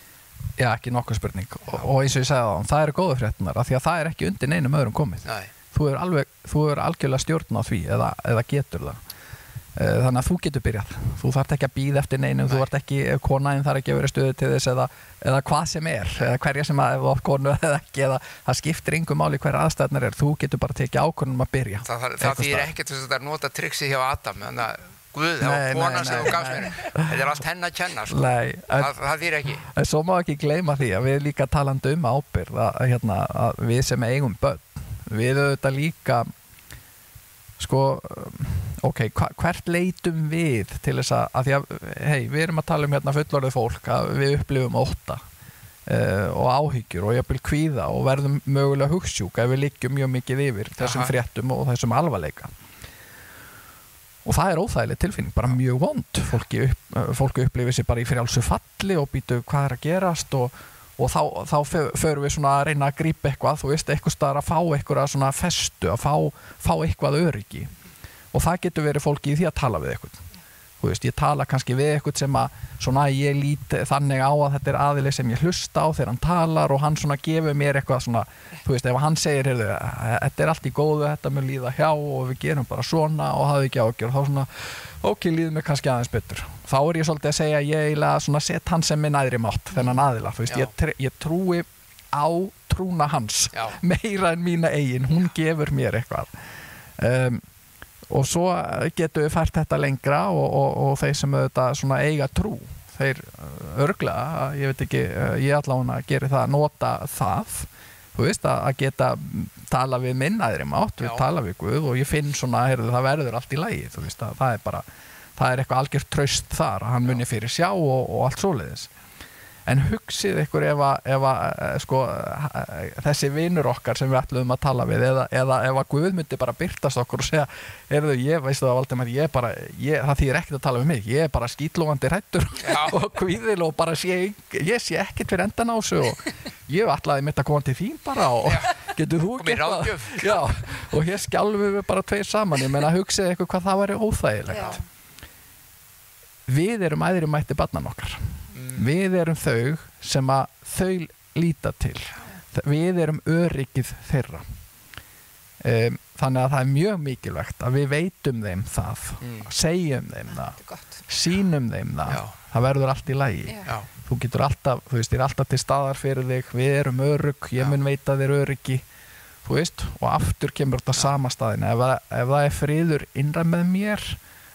Já, ekki nokkuð spurning. Og, og eins og ég segja það, það eru góða fréttunar af því að það er ekki undir neinum öðrum komið. Nei. þú er, alveg, þú er algjörlega stjórn á því eða, eða getur það. Eh, þannig að þú getur byrjað. Þú þart ekki að býða eftir neinum Nei. þú þart ekki, konaðin þarf ekki að vera stöðu til þess eða, eða hvað sem er eða hverja sem að, ef konu eða ekki eða það skiptir yngum máli hverja aðstæðnar er þú getur bara tekið ákonum að byrja Það, það, það þýr ekkert að nota triksi hjá Adam þannig að Guð á kona sem þú gafst mér þetta er allt henn að kenna sko. nei, það, það þýr ekki en Svo má ekki gleyma því að við líka talandu um ábyrð að, hérna, að við sem eigum börn við auðvitað líka sko ok, hvert leitum við til þess að, að því að, hei, við erum að tala um hérna fullorðið fólk að við upplifum óta uh, og áhyggjur og jafnvel kvíða og verðum mögulega hugssjúk ef við liggjum mjög mikið yfir þessum Aha. fréttum og þessum alvarleika og það er óþægileg tilfinning, bara mjög vond. Fólki, upp, fólki upplifir sér bara í frjálsu falli og býtu hvað er að gerast? Og, og þá, þá förum við svona að reyna að grípa eitthvað, þú veist, eitthvað starf að fá eitthvað svona festu, að fá, fá eitthvað öryggi. Og það getur verið fólki í því að tala við eitthvað veist, ég tala kannski við eitthvað sem að svona ég lít þannig á að þetta er aðileg sem ég hlusta á þegar hann talar og hann svona gefur mér eitthvað svona þú veist ef hann segir heyrðu, þetta er allt í góðu, þetta mun líða hjá og við gerum bara svona og hafa ekki ágjör og þá svona ok, líður mér kannski aðeins betur. Þá er ég svolítið að segja ég set hann sem minn aðri mátt þennan aðila, veist, ég, ég trúi á trúna hans Já. meira en mína eigin, hún gefur mér eitthvað. Um, og svo getur við fært þetta lengra og, og, og þeir sem auðvitað eiga trú þeir uh, örgla, ég veit ekki uh, ég allavega gerir það að nota það þú veist að geta tala við minn aðri mátt, við Já. tala við Guð og ég finn svona, heyrðu, það verður allt í lægi þú veist að það er bara það er eitthvað algjört tröst þar, hann munir fyrir sjá og, og allt svoleiðis en hugsið ykkur ef að, ef að eh, sko, eh, þessi vinnur okkar sem við ætlum að tala við eða, eða ef að Guð myndi bara byrtast okkur og segja erðu ég, veistu það Valdemar ég bara, ég, það þýr ekkert að tala við mig. Ég er bara skýtlógandi rættur og kvíðil og bara sé, ég sé ekkert fyrir endan á þessu og ég ætlaði mitt að koma til þín bara og getur þú ekki eitthvað og hér skjálfum við bara tveir saman. Ég menna hugsið ykkur hvað það væri óþægilegt. Já. við erum æðri mætti barnan okkar við erum þau sem að þau líta til. Við erum öryggið þeirra. Um, þannig að það er mjög mikilvægt að við veitum þeim það mm. segjum þeim það sínum þeim það. Já. það verður allt í lægi Já. þú getur alltaf, þú veist, ég er alltaf til staðar fyrir þig. Við erum örygg, ég mun veita þér öryggi. Þú veist, og aftur kemur þetta sama staðin ef, ef það er friður innra með mér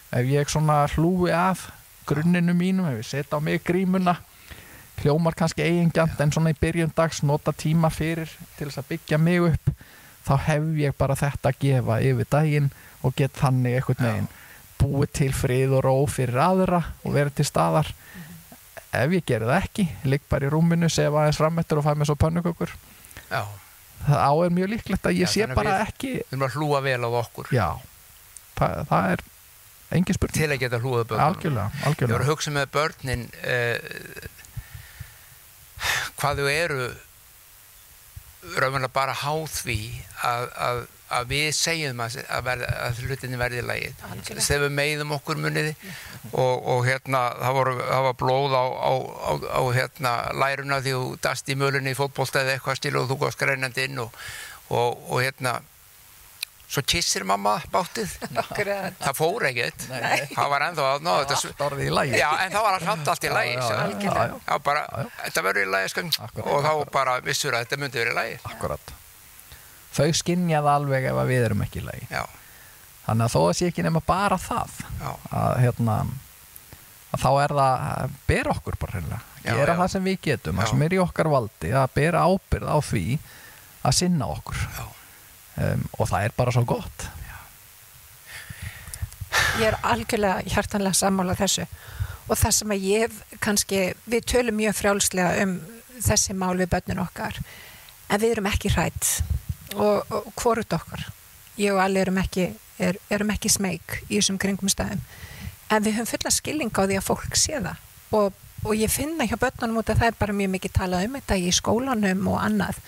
ef ég svona hlúi af grunninu mínum, ef ég setja á mig grímuna. Hljómar kannski eigingjant en svona í byrjun dags nota tíma fyrir til þess að byggja mig upp. Þá hef ég bara þetta að gefa yfir daginn og get þannig eitthvað meginn búið til frið og ró fyrir aðra og verið til staðar. Ef ég gerir það ekki ligg bara í rúminu, sefa aðeins frammettur og fæ mér svo pönnukökur. Það á er mjög líklegt að ég Já, sé bara við, ekki við erum að hlúa vel á okkur. Já, það, það er engin spurning. Til að geta hlúða börnum algjörlega, algjörlega. ég voru að hugsa með börnin eh, hvað þau eru raunverulega bara háð því að, að, að við segjum að, að, verð, að hlutinni verði lagi. Þegar við meiðum okkur muniði og, og hérna það, voru, það var blóð á, á, á, á hérna læruna því þú dast í mölunni í fótbólta eða eitthvað stil og þú góðst greinandi inn og, og, og hérna svo kissir mamma bátið. Það fór ekkert. Það var ennþá að ná þetta já, en það var alltaf allt í lagi þetta verður í lagi sko, og þá bara vissur að þetta myndi verið í lagi. Akkurat. Þau skinnjaði alveg ef við erum ekki í lagi. Já. þannig að þó að sé ekki nema bara það að, hérna, að þá er það að bera okkur bara hérna gera það sem við getum, það sem er í okkar valdi að bera ábyrð á því að sinna okkur. Já um, og það er bara svo gott. Ég er algjörlega hjartanlega sammála þessu. Og það sem að ég kannski, við tölum mjög frjálslega um þessi mál við börnun okkar en við erum ekki hrætt og, og hvorut okkar. Ég og allir erum ekki, er, erum ekki smeg í þessum kringum staðum. En við höfum fulla skilning á því að fólk sé það. Og, og ég finna hjá börnunum út að það er bara mjög mikið talað um þetta í skólanum og annað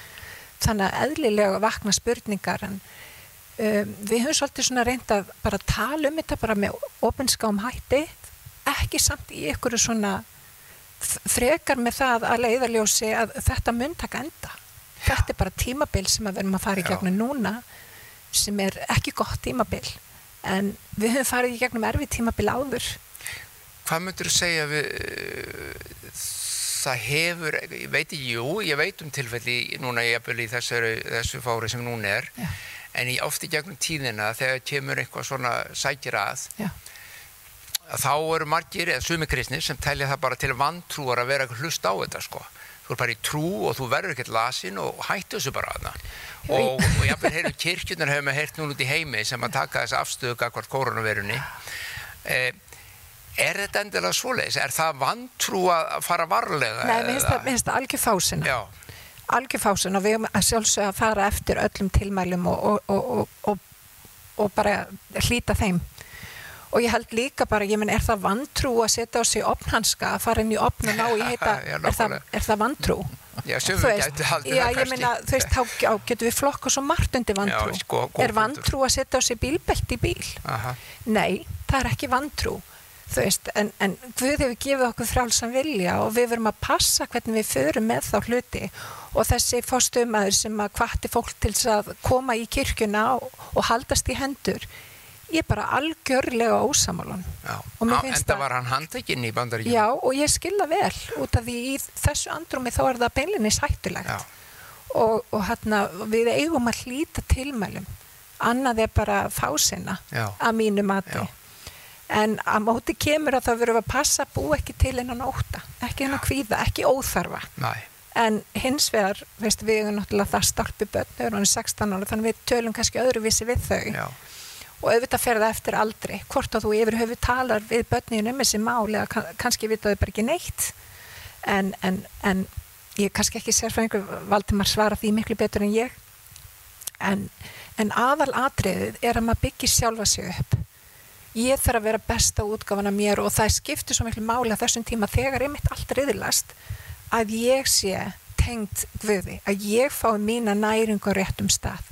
þannig að eðlilega vakna spurningar en um, við höfum svolítið svona reynd að bara tala um þetta bara með ofinskáum hætti ekki samt í ykkur svona frekar með það að leiðarljósi að þetta mun taka enda. Þetta er bara tímabil sem að verðum að fara í gegnum núna sem er ekki gott tímabil en við höfum farið í gegnum erfi tímabil áður. Hvað myndur þú segja við það hefur, ég veit jú, ég veit um tilfelli núna ég eppil í þessu, þessu fári sem núna er, Já. en ég ofti gegnum tíðina þegar kemur eitthvað svona sækir að, að þá eru margir, eða sumi kristnir sem telja það bara til vantrúar að vera hlust á þetta sko. Þú er bara í trú og þú verður ekkert lasin og hættu þessu bara aðna. Og, og ég eppil heyrðu kirkjunar hefur með heyrt núna út í heimi sem að taka þessu afstöðu akkvært koronavirunni. Eh, Er þetta endilega svoleiðis? Er það vantrú að fara varlega? Nei, mér finnst það algjör fásin. Já. Algjör fásin og við erum að sjálfsögja að fara eftir öllum tilmælum og, og, og, og bara hlýta þeim. Og ég held líka bara, ég menn, er það vantrú að setja á sig opnhanska, að fara inn í opn og ná í heita, er, það, er það vantrú? Já, sem við gætu haldið það kannski. Já, ég menna, þú veist, þá getur við flokka svo margt undir vantrú. Já, sko, er vantrú að setja á sig bílbelt í bíl? Aha. Nei, það er ekki vantrú þú veist, en, en Guð hefur gefið okkur frálsam vilja og við verum að passa hvernig við förum með þá hluti. Og þessi fórstumæður sem að kvatti fólk til að koma í kirkuna og, og haldast í hendur ég er bara algjörlega ósamalun en það var hann handekinn í bandaríkjum já og ég skilða vel. Út af því í þessu andrumi þá er það beilinni sættulegt og, og hérna við eigum að hlýta tilmælum. Annað er bara fásina að mínu mati. Já en að móti kemur að það verður að passa að bú ekki til innan óta ekki innan kvíða, ekki óþarfa. Næ. en hins vegar veist, við erum náttúrulega það starpi börn við erum 16 ára þannig við tölum kannski öðruvísi við þau. Já. og auðvitað fer það eftir aldrei hvort að þú yfir höfu talar við börninu um þessi máli kann, kannski vitaðu bara ekki neitt. En, en, en ég kannski ekki sér frá einhver Valdimar svara því miklu betur en ég. En, en aðal atriðið er að maður byggir sjálfa sig upp ég þarf að vera besta útgáfan af mér og það skiptir svo miklu máli að þessum tíma þegar ég mitt allt riðilast að ég sé tengt Guði, að ég fái mína næring á réttum stað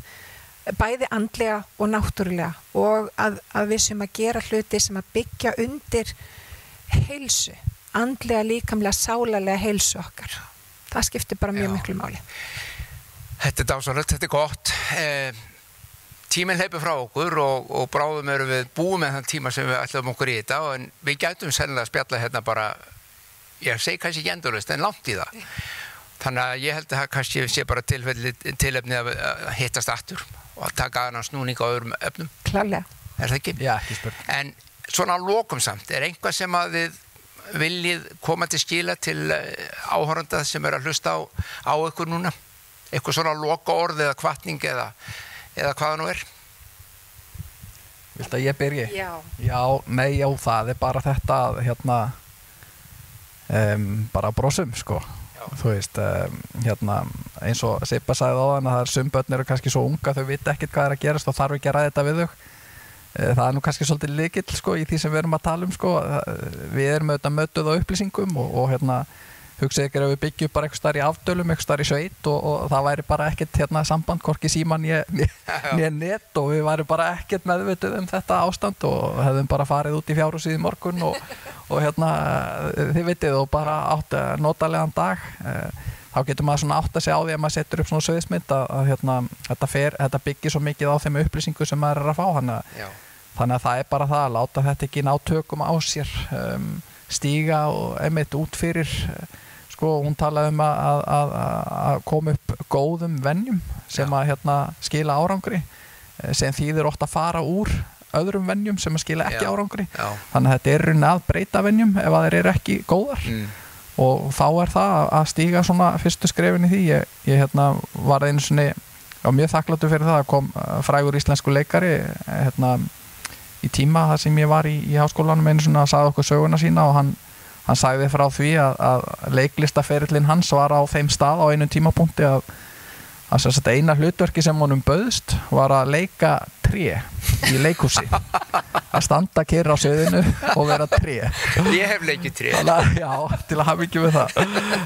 bæði andlega og náttúrulega og að, að við sem að gera hluti sem að byggja undir heilsu, andlega líkamlega sálarlega heilsu okkar. Það skiptir bara mjög Já. miklu máli. Þetta er dásanlegt, þetta er gott. Eh, tíminn leipur frá okkur og, og bráðum eru við búið með þann tíma sem við ætlum okkur í þetta en við gætum sennilega að spjalla hérna bara ég segi kannski ekki endurlust en langt í það þannig að ég held að það kannski sé bara tilefni að hittast aftur og að taka aðeins snúning á öðrum öfnum Klálega Er það ekki? Já, ekki spurning En svona lokum samt, er einhvað sem að þið viljið koma til skila til eh, áhóranda sem er að hlusta á, á ykkur núna? Eitthvað svona loka orð eða kvartning eða eða hvaða nú er Vilt að ég byrji? Já. Já, nei, já, það er bara þetta hérna um, bara brosum, sko já. þú veist, um, hérna eins og Sippa sagði á þann að það er sumbötn eru kannski svo unga, þau vita ekkert hvað er að gerast og þarf ekki að ræða þetta við þau eh, það er nú kannski svolítið likill, sko, í því sem við erum að tala um, sko við erum auðvitað mötuð á upplýsingum og, og hérna hugsið ykkur ef við byggjum bara eitthvað starf í afdölum, eitthvað starf í sveit og, og það væri bara ekkert hérna samband, korki síman nýja net og við væri bara ekkert meðvituð um þetta ástand og hefðum bara farið út í fjárhúsið í morgun og, og hérna þið vitið og bara átt notalega dag. Eh, þá getur maður svona átt að segja á því að maður setur upp svona söðismynd að, að hérna, þetta, fer, þetta byggir svo mikið á þeim upplýsingu sem maður er að fá hann að þannig að það er bara það að láta þetta ekki ná tökum á sér um, stíga og einmitt út fyrir sko, hún talaði um að, að, að koma upp góðum vennjum sem að hérna, skila árangri eh, sem þýðir ofta að fara úr öðrum vennjum sem að skila ekki Já. árangri Já. þannig að þetta er raunin að breyta vennjum ef að þeir eru ekki góðar mm. og þá er það að stíga svona fyrstu skrefin í því ég, ég hérna, var einu svoni mjög þakkláttu fyrir það að kom eh, frægur íslensku leikari eh, hérna í tíma þar sem ég var í, í háskólanum einu svona að sagða okkur söguna sína og hann, hann sagði frá því að, að leiklistaferillin hans var á þeim stað á einu tímapunkti að að að eina hlutverki sem honum bauðst var að leika tré í leikúsi að standa kyrra á söðinu og vera tré. Ég hef leikið tré. Já, til að hafa ekki við það.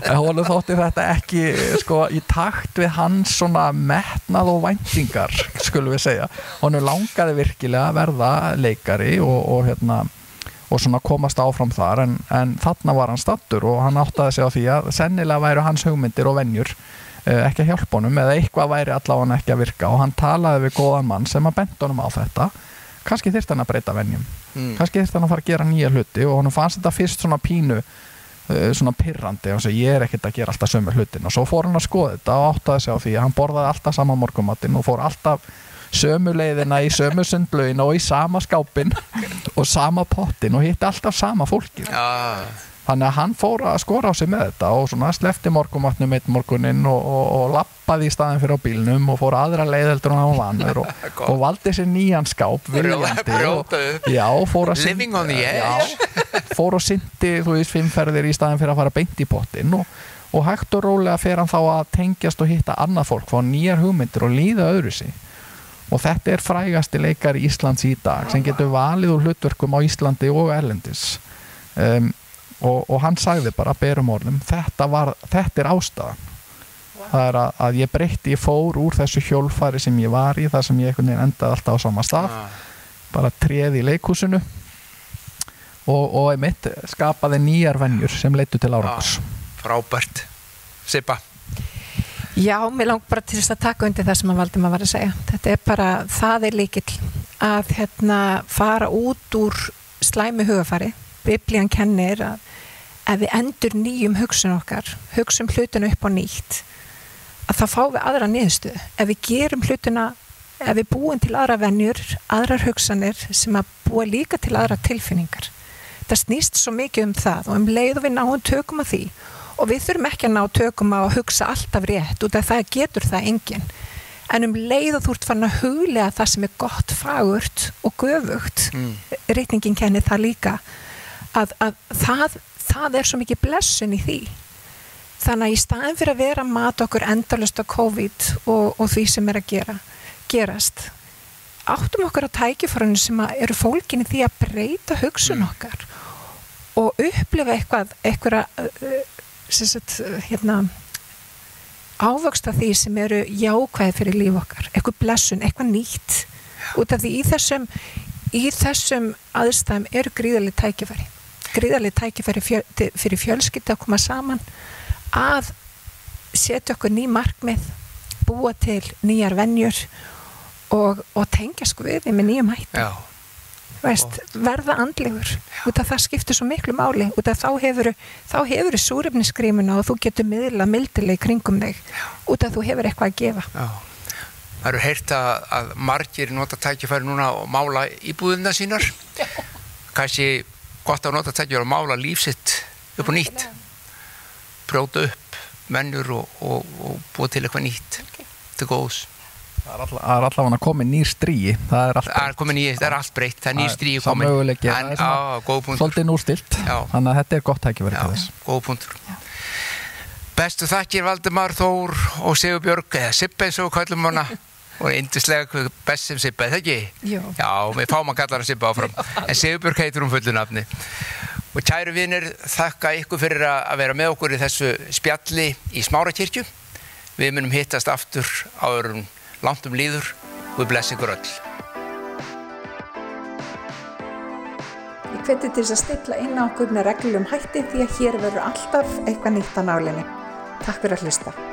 En honum þótti þetta ekki sko, í takt við hans svona metnað og væntingar skulum við segja. Honum langaði virkilega að verða leikari og, og hérna og svona komast áfram þar en, en þarna var hann stattur og hann áttaði sig á því að sennilega væru hans hugmyndir og vennjur Eh, ekki að hjálpa honum eða eitthvað væri allavega ekki að virka. Og hann talaði við góðan mann sem að benda honum á þetta. Kannski þýrt hann að breyta vennjum mm. kannski þýrt hann að fara að gera nýja hluti og hann fannst þetta fyrst svona pínu uh, svona pirrandi og ég er ekkert að gera alltaf sömu hlutin og svo fór hann að skoða þetta og áttaði sig á því að hann borðaði alltaf sama morgumattin og fór alltaf sömu leiðina í sömu sundlögin og í sama skápin og sama pottin og hitti alltaf sama fólki ja þannig að hann fór að skora á sig með þetta og svona slefti morgumatnum eitt morgunin og, og, og lappaði í staðin fyrir á bílnum og fór aðra leiðeldur og, og valdi sér nýjan skáp viljandi og já, fór að fór að syndi þú veist fimmferðir í staðin fyrir að fara beint í pottin og hægt og rólega fer hann þá að tengjast og hitta annað fólk, fá nýjar hugmyndir og líða öðru sig og þetta er frægasti leikar í Íslands í dag sem getur valið úr hlutverkum á Íslandi og Erlendis. Um og, og hann sagði bara berum orðum þetta, var, þetta er ástæðan. Það er að, að ég breytti, ég fór úr þessu hjólfari sem ég var í það sem ég endaði alltaf á sama stað. Ah. bara treði í leikúsinu og, og einmitt skapaði nýjar vennjur sem leittu til árangurs. Ah, Frábært. Sipa Já, mér langt bara til þess að taka undir það sem að valdum að vera að segja. Þetta er bara, það er líkill að hérna fara út úr slæmi hugafari. Biblían kennir að ef við endur nýjum hugsun okkar hugsun hlutuna upp á nýtt að þá fáum við aðra niðurstuð ef við gerum hlutuna ef við búum til aðra vennjur aðrar hugsanir sem að búa líka til aðra tilfinningar það snýst svo mikið um það og um leið og við náum tökum að því og við þurfum ekki að ná tökum að hugsa alltaf rétt út af það getur það engin en um leið og þú ert fann að huglega það sem er gott fagurt og göfugt mm. reytingin kennir það líka að, að það það er svo mikið blessun í því þannig að í staðin fyrir að vera mat okkur endalust á COVID og, og því sem er að gera, gerast áttum okkur að tækifórunni sem að eru fólkinni því að breyta hugsun mm. okkar og upplifa eitthvað eitthvað sagt, hérna ávöxt af því sem eru jákvæði fyrir líf okkar, eitthvað blessun, eitthvað nýtt. Út af því í þessum í þessum aðstæðum eru gríðarlega tækifæri. Gríðarlega tækifæri fjö, fyrir fjölskylda að koma saman að setja okkur ný markmið búa til nýjar vennjur og, og tengja sko við því með nýjum hættu Veist, verða andlegur. Út af það skiptir svo miklu máli. Út af þá hefur þá hefur súrefniskrímuna og þú getur miðla mildileg kringum þig. Út af þú hefur eitthvað að gefa. Já. Það eru heyrt að, að margir nota tækifæri núna og mála íbúðuna sínar. Kannski gott að nota tækjur og mála lífsitt upp og nýtt. Bróta upp mennur og, og, og búa til eitthvað nýtt. Okay. til góðs Það er allavega að koma nýr stríi það er, nýr, það er allt breytt. Það er nýr stríi komin svolítið núrstilt. Þannig að þetta er gott tækjur góð punktur. Bestu þakkir Valdemar Þór og Sigur Björg eða Sippa eins og kallum hana. Og eindislega best sem Sippa, eða ekki? Jú. Já, við fáum að kalla hana Sippa áfram. En Sigurbjörg heitur um fullu nafni. Og kæru vinnir, þakka ykkur fyrir að vera með okkur í þessu spjalli í Smárakirkju. Við munum hittast aftur áður langt um líður og við bless ykkur öll. Ég hveti til þess að stilla inn á okkur með reglum hætti því að hér verður alltaf eitthvað nýtt á nálinni. Takk fyrir að hlusta.